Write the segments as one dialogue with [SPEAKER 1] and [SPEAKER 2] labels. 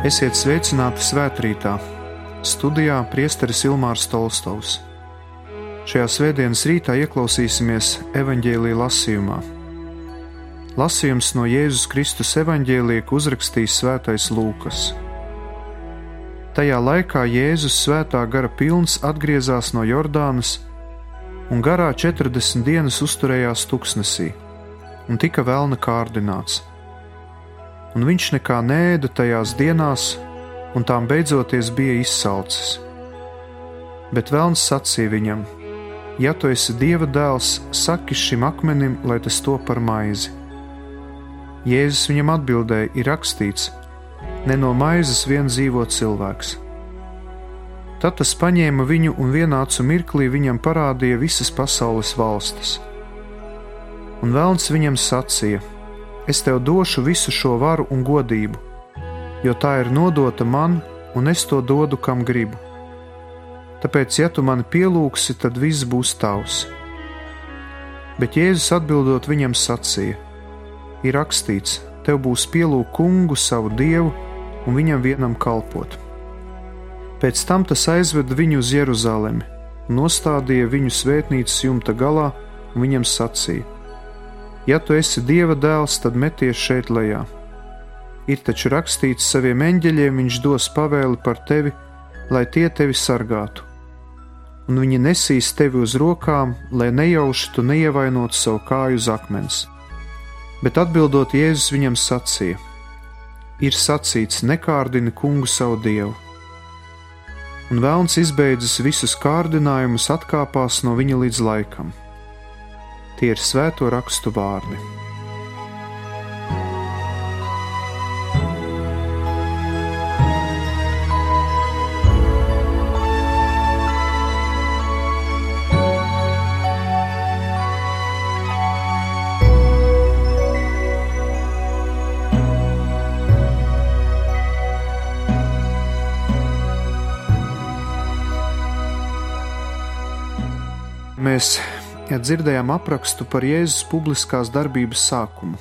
[SPEAKER 1] Esiet sveicināti svētkrītā, studijā Priesteris Ilmārs Tolstovs. Šajā svētdienas rītā ieklausīsimies evaņģēlīja lasījumā. Lasījums no Jēzus Kristus evaņģēlīja uzrakstījis Svētais Lūkas. Tajā laikā Jēzus svētā gara pilns atgriezās no Jordānas un garā 40 dienas uzturējās tuksnesī un tika vēlna kārdināts un viņš nekā nēda tajās dienās, un tām beidzoties bija izsalcis. Bet Vēlns sacīja viņam: Ja tu esi dieva dēls, saki šim akmenim, lai tas to par maizi. Jēzus viņam atbildēja: Ir rakstīts, ne no maizes vien dzīvo cilvēks. Tad tas paņēma viņu un vienā acu mirklī viņam parādīja visas pasaules valstis. Un Vēlns viņam sacīja: es tev došu visu šo varu un godību, jo tā ir nodota man, un es to dodu, kam gribu. Tāpēc, ja tu mani pielūgsi, tad viss būs tavs. Bet Jēzus atbildot viņam sacīja: Ir rakstīts, tev būs pielūgt kungu savu dievu un viņam vienam kalpot. Pēc tam tas aizveda viņu uz Jeruzalemi, nostādīja viņu svētnīcas jumta galā un viņam sacīja: Ja tu esi Dieva dēls, tad meties šeit lejā. Ir taču rakstīts saviem eņģeļiem, viņš dos pavēli par tevi, lai tie tevi sargātu. Un viņi nesīs tevi uz rokām, lai nejauši tu neievainotu savu kāju uz akmens. Bet atbildot Jēzus viņam sacīja: Ir sacīts, nekārdini kungu savu dievu. Un vēlns izbeidzis visus kārdinājumus, atkāpās no viņa līdz laikam. Tie ir svēto rakstu vārdi. Mēs dzirdējām aprakstu par Jēzus publiskās darbības sākumu.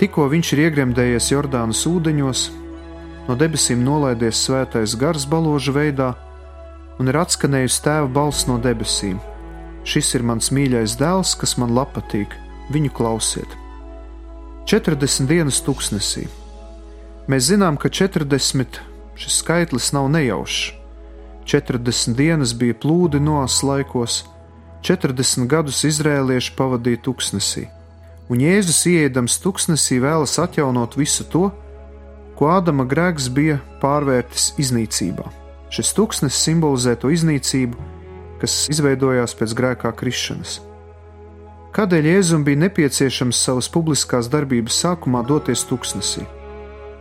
[SPEAKER 1] Tikko viņš ir iegremdējies Jordānas ūdeņos, no debesīm nolaidies svētais gars baloža veidā, un ir atskanējusi tēva balss no debesīm: Šis ir mans mīļais dēls, kas man patīk, viņu klausiet. 40 dienas tūkstnesī. Mēs zinām, ka 40 šis skaitlis nav nejaušs. 40 dienas bija plūdi noas laikos, 40 gadus izrēlieši pavadīja tuksnesī, un Jēzus ieedams tuksnesī vēlas atjaunot visu to, ko Ādama grēks bija pārvērtis iznīcībā. Šis tuksnes simbolizē to iznīcību, kas izveidojās pēc grēkā krišanas. Kādēļ Jēzum bija nepieciešams savas publiskās darbības sākumā doties tuksnesī?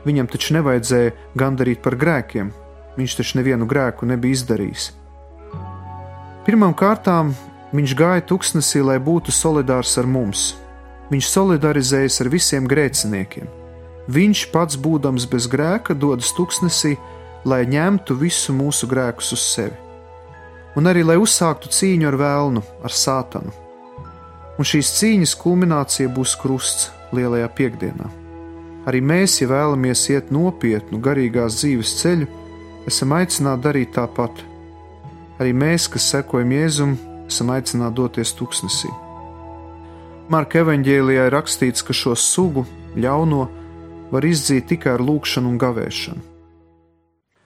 [SPEAKER 1] Viņam taču nevajadzēja gandarīt par grēkiem, viņš taču nevienu grēku nebija izdarījis. Pirmām kārtām Viņš gāja tuksnesī, lai būtu solidārs ar mums. Viņš solidarizējas ar visiem grēciniekiem. Viņš pats, būdams bez grēka, dodas tuksnesī, lai ņemtu visu mūsu grēkus uz sevi. Un arī lai uzsāktu cīņu ar vēlnu, ar sātanu. Un šīs cīņas kulminācija būs krusts lielajā piekdienā. Arī mēs, ja vēlamies iet nopietnu garīgās dzīves ceļu, esam aicināti darīt tāpat. Arī mēs, kas sekojam Jēzumam, esam aicināti doties tuksnesī. Marka evanģēlijā ir rakstīts, ka šo sugu, ļauno, var izdzīt tikai ar lūkšanu un gavēšanu.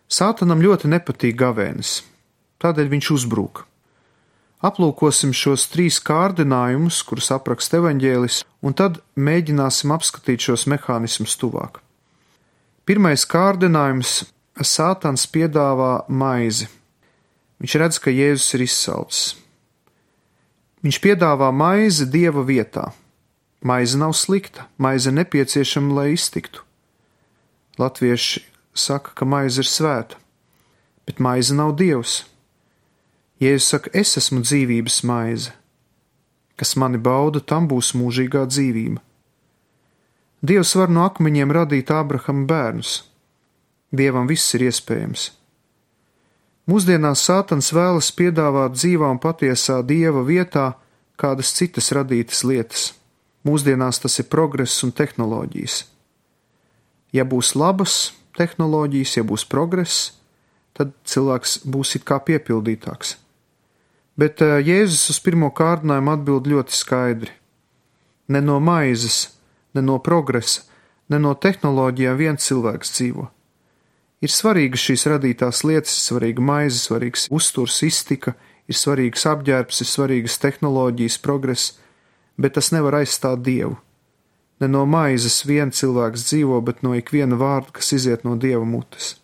[SPEAKER 1] Sātanam ļoti nepatīk gavēnis, tādēļ viņš uzbrūk. Aplūkosim šos trīs kārdinājumus, kurus apraksta evaņģēlis, un tad mēģināsim apskatīt šos mehānismus tuvāk. Pirmais kārdinājums - Sātans piedāvā maizi. Viņš redz, ka Jēzus ir izsalcis. Viņš piedāvā maizi dieva vietā. Maize nav slikta, maize nepieciešama, lai iztiktu. Latvieši saka, ka maize ir svēta, bet maize nav dievs. Jēzus saka, es esmu dzīvības maize. Kas mani bauda, tam būs mūžīgā dzīvība. Dievs var no akmeņiem radīt Ābrahama bērnus. Dievam viss ir iespējams. Mūsdienās Sātans vēlas piedāvāt dzīvā un patiesā dieva vietā kādas citas radītas lietas. Mūsdienās tas ir progress un tehnoloģijas. Ja būs labas, tehnoloģijas, ja būs progress, tad cilvēks būs it kā piepildītāks. Bet eh, Jēzus uz pirmo kārdinājumu atbild ļoti skaidri. Ne no maizes, ne no progresa, ne no tehnoloģijām viens cilvēks dzīvo. Ir svarīgas šīs radītās lietas, svarīga maize, svarīgs uzturs, iztika, ir svarīgs apģērbs, ir svarīgas tehnoloģijas, progress, bet tas nevar aizstāt dievu. Ne no maizes viens cilvēks dzīvo, bet no ikviena vārda, kas iziet no dieva mutes.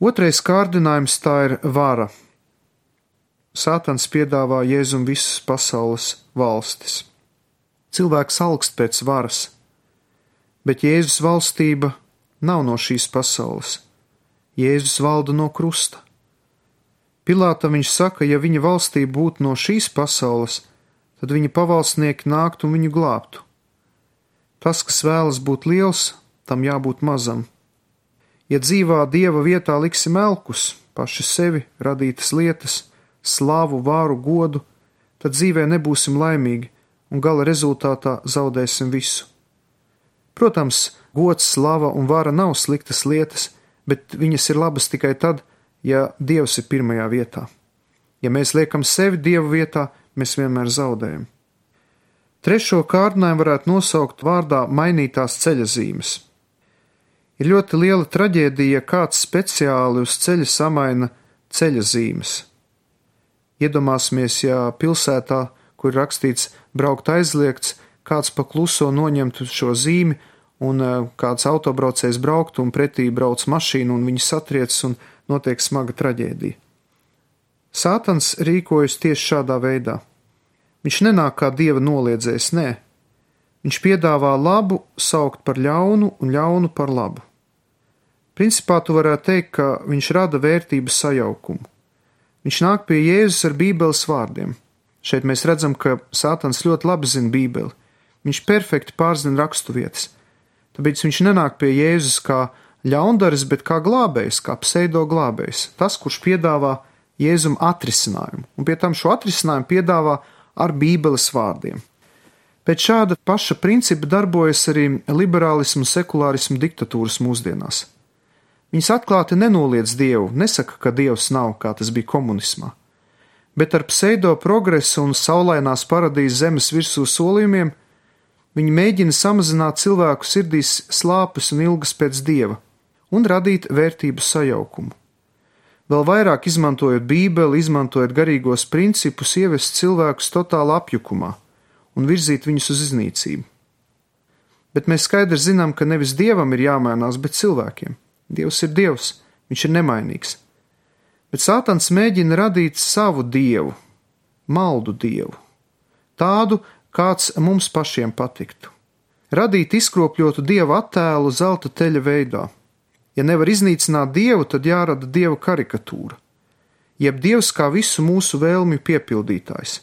[SPEAKER 1] Otrais kārdinājums tā ir vara. Sātans piedāvā Jēzum visas pasaules valstis. Cilvēks augst pēc varas, bet Jēzus valstība nav no šīs pasaules. Jēzus valda no krusta. Pilātam viņš saka, ja viņa valstība būtu no šīs pasaules, tad viņa pavalsnieki nāktu un viņu glābtu. Tas, kas vēlas būt liels, tam jābūt mazam. Ja dzīvā dieva vietā liksim elkus, paši sevi, radītas lietas, slavu, vāru, godu, tad dzīvē nebūsim laimīgi un gala rezultātā zaudēsim visu. Protams, gods, slava un vara nav sliktas lietas, bet viņas ir labas tikai tad, ja Dievs ir pirmajā vietā. Ja mēs liekam sevi Dieva vietā, mēs vienmēr zaudējam. Trešo kārdinājumu varētu nosaukt vārdā mainītās ceļa zīmes. Ir ļoti liela traģēdija, ja kāds speciāli uz ceļa samaina ceļa zīmes. Iedomāsimies, ja pilsētā, kur rakstīts braukt aizliegts, kāds pa kluso noņemtu šo zīmi, un eh, kāds autobraucējs brauktu, un pretī brauc mašīna, un viņi satriec, un notiek smaga traģēdija. Sātans rīkojas tieši šādā veidā. Viņš nenāk kā dieva noliedzējs, nē. Viņš piedāvā labu saukt par ļaunu un ļaunu par labu. Principā tu varētu teikt, ka viņš rada vērtības sajaukumu. Viņš nāk pie Jēzus ar Bībeles vārdiem. Šeit mēs redzam, ka Sātans ļoti labi zina Bībeli. Viņš perfekti pārzina raksturvietas. Tāpēc viņš nenāk pie Jēzus kā ļaundaris, bet kā glābējs, kā pseido glābējs. Tas, kurš piedāvā Jēzum atrisinājumu, un pie tam šo atrisinājumu piedāvā ar Bībeles vārdiem. Pēc šāda paša principa darbojas arī liberālismu un sekulārismu diktatūras mūsdienās. Viņas atklāti nenoliedz dievu, nesaka, ka dievs nav, kā tas bija komunismā bet ar pseido progresu un saulainās paradīzes zemes virsū solījumiem viņi mēģina samazināt cilvēku sirdīs slāpes un ilgas pēc dieva un radīt vērtību sajaukumu. Vēl vairāk izmantojot Bībeli, izmantojot garīgos principus, ievest cilvēkus totālā apjukumā un virzīt viņus uz iznīcību. Bet mēs skaidri zinām, ka nevis dievam ir jāmainās, bet cilvēkiem. Dievs ir dievs, viņš ir nemainīgs bet Sātans mēģina radīt savu dievu, maldu dievu, tādu, kāds mums pašiem patiktu. Radīt izkropļotu dievu attēlu zelta teļa veidā. Ja nevar iznīcināt dievu, tad jārada dieva karikatūra, jeb dievs kā visu mūsu vēlmju piepildītājs,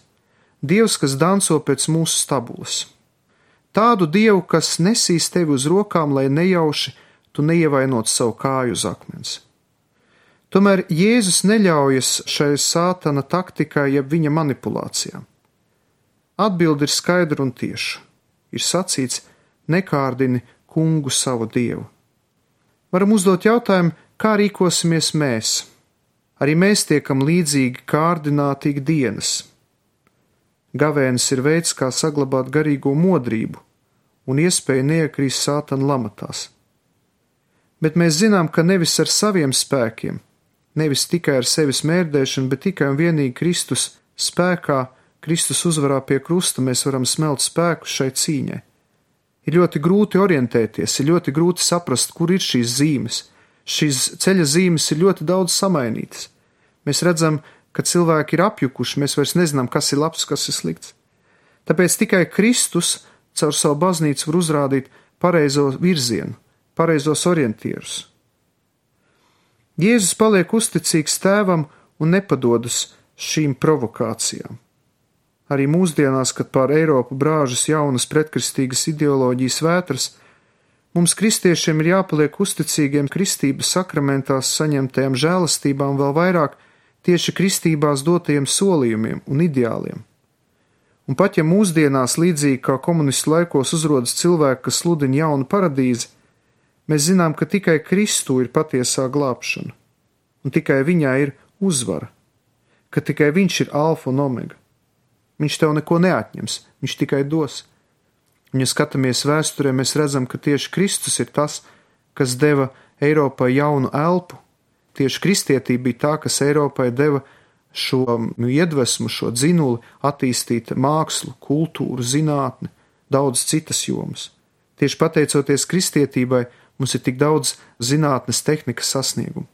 [SPEAKER 1] dievs, kas danco pēc mūsu stabulas. Tādu dievu, kas nesīs tevi uz rokām, lai nejauši tu neievainot savu kāju uz akmens. Tomēr Jēzus neļaujas šai sātana taktikai, jeb viņa manipulācijām. Atbilde ir skaidra un tieša. Ir sacīts: nekārdini kungu savu dievu. Varam uzdot jautājumu, kā rīkosimies mēs. Arī mēs tiekam līdzīgi kārdināti ikdienas. Gavēnis ir veids, kā saglabāt garīgo modrību un iespēju neiekrist sātana lamatās. Bet mēs zinām, ka nevis ar saviem spēkiem, nevis tikai ar sevis mērdēšanu, bet tikai un vienīgi Kristus spēkā, Kristus uzvarā pie krusta mēs varam smelt spēku šai cīņai. Ir ļoti grūti orientēties, ir ļoti grūti saprast, kur ir šīs zīmes. Šīs ceļa zīmes ir ļoti daudz samainītas. Mēs redzam, ka cilvēki ir apjukuši, mēs vairs nezinām, kas ir labs, kas ir slikts. Tāpēc tikai Kristus caur savu baznīcu var uzrādīt pareizo virzienu, pareizos orientierus. Jēzus paliek uzticīgs tēvam un nepadodas šīm provokācijām. Arī mūsdienās, kad pār Eiropu brāžas jaunas pretkristīgas ideoloģijas vētras, mums kristiešiem ir jāpaliek uzticīgiem kristības sakramentās saņemtajām žēlastībām vēl vairāk tieši kristībās dotajiem solījumiem un ideāliem. Un pat ja mūsdienās, līdzīgi kā komunistu laikos, uzrodas cilvēki, kas sludina jaunu paradīzi, Mēs zinām, ka tikai Kristū ir patiesā glābšana, un tikai viņā ir uzvara, ka tikai Viņš ir alfa un omega. Viņš tev neko neatņems, Viņš tikai dos. Un, ja skatāmies vēsturē, mēs redzam, ka tieši Kristus ir tas, kas deva Eiropai jaunu elpu. Tieši kristietība bija tā, kas Eiropai deva šo nu, iedvesmu, šo dzinuli attīstīt mākslu, kultūru, zinātni, daudz citas jomas. Tieši pateicoties kristietībai, mums ir tik daudz zinātnes, tehnikas sasniegumu.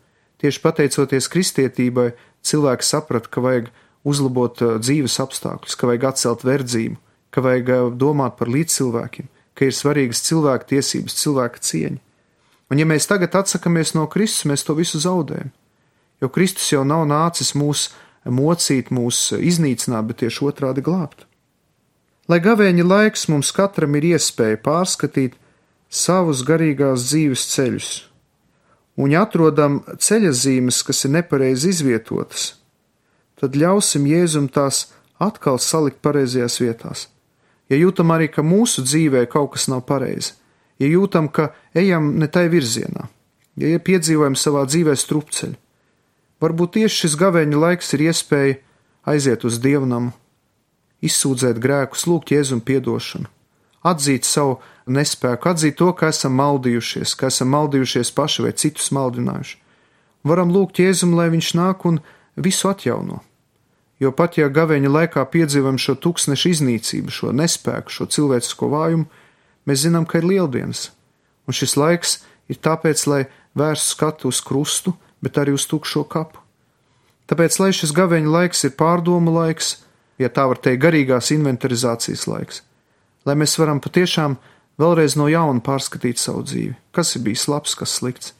[SPEAKER 1] Tieši pateicoties kristietībai, cilvēki saprata, ka vajag uzlabot uh, dzīves apstākļus, ka vajag atcelt verdzību, ka vajag uh, domāt par līdzcilvēkiem, ka ir svarīgas cilvēka tiesības, cilvēka cieņa. Un ja mēs tagad atsakamies no Kristus, mēs to visu zaudējam. Jo Kristus jau nav nācis mūs mocīt, mūs iznīcināt, bet tieši otrādi glābt. Lai gavēņa laiks mums katram ir iespēja pārskatīt savus garīgās dzīves ceļus, un ja atrodam ceļa zīmes, kas ir nepareizi izvietotas, tad ļausim Jēzum tās atkal salikt pareizajās vietās. Ja jūtam arī, ka mūsu dzīvē kaut kas nav pareizi, ja jūtam, ka ejam ne tai virzienā, ja piedzīvojam savā dzīvē strupceļu, varbūt tieši šis gavēņa laiks ir iespēja aiziet uz dievnamu, izsūdzēt grēkus, lūgt jēzum piedošanu, atzīt savu nespēku, atzīt to, ka esam maldījušies, ka esam maldījušies paši vai citus maldinājuši. Varam lūgt jēzum, lai viņš nāk un visu atjauno. Jo pat ja gavēņa laikā piedzīvam šo tūkstnešu iznīcību, šo nespēku, šo cilvēcisko vājumu, Mēs zinām, ka ir lieldienas, un šis laiks ir tāpēc, lai vērstu skatu uz krustu, bet arī uz tukšo kapu. Tāpēc, lai šis gaveņa laiks ir pārdomu laiks, ja tā var teikt, garīgās inventarizācijas laiks, lai mēs varam patiešām vēlreiz no jauna pārskatīt savu dzīvi, kas ir bijis labs, kas slikts,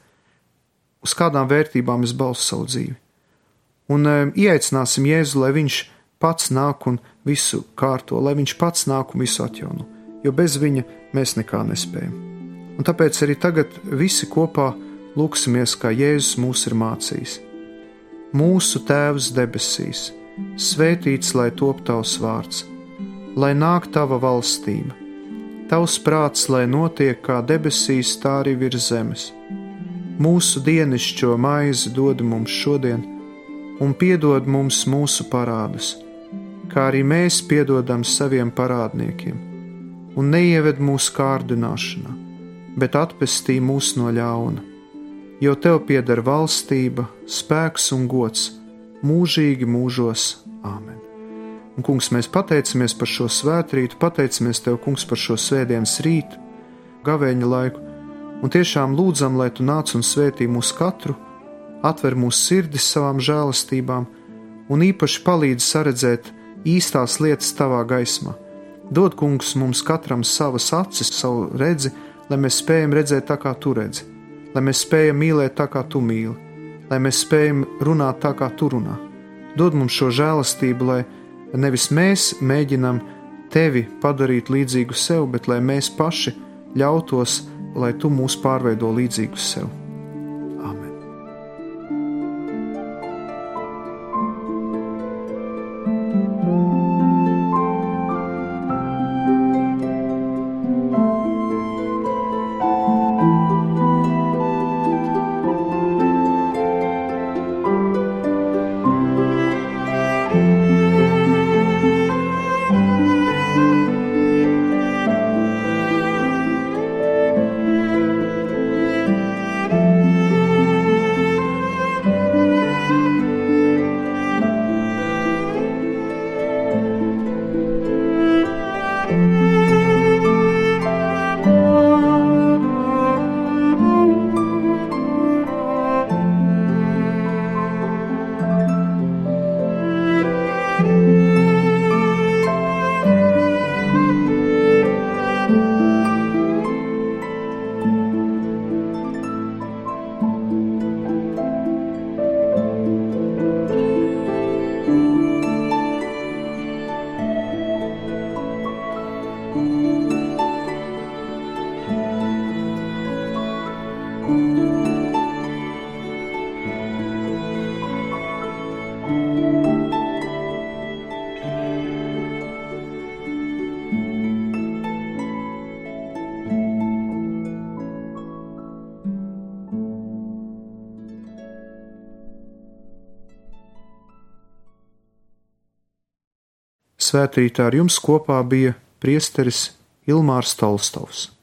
[SPEAKER 1] uz kādām vērtībām es balstu savu dzīvi. Un e, ieaicināsim Jēzu, lai viņš pats nāk un visu kārto, lai viņš pats nāk un visu atjauno jo bez viņa mēs nekā nespējam. Un tāpēc arī tagad visi kopā lūksimies, kā Jēzus mūs ir mācījis. Mūsu Tēvs debesīs, svētīts lai top tavs vārds, lai nāk tava valstība, tavs prāts, lai notiek kā debesīs, tā arī virs zemes. Mūsu dienascho maizi dod mums šodien, un piedod mums mūsu parādus, kā arī mēs piedodam saviem parādniekiem un neieved mūsu kārdināšanā, bet atpestī mūs no ļauna. Jo tev pieder valstība, spēks un gods mūžīgi mūžos. Āmen! Un, kungs, mēs pateicamies par šo svētkrītu, pateicamies Tev, kungs, par šo svētdienas rītu, gavēņa laiku, un tiešām lūdzam, lai Tu nāc un svētī mūs katru, atver mūsu sirdis savām žēlastībām, un īpaši palīdz saredzēt īstās lietas Tavā gaismā Dod, kungs, mums katram savas acis, savu redzi, lai mēs spējam redzēt tā, kā tu redzi, lai mēs spējam mīlēt tā, kā tu mīli, lai mēs spējam runāt tā, kā tu runā. Dod mums šo žēlastību, lai nevis mēs mēģinam tevi padarīt līdzīgu sev, bet lai mēs paši ļautos, lai tu mūs pārveido līdzīgus sev. Svētrītā ar jums kopā bija priesteris Ilmārs Tolstovs.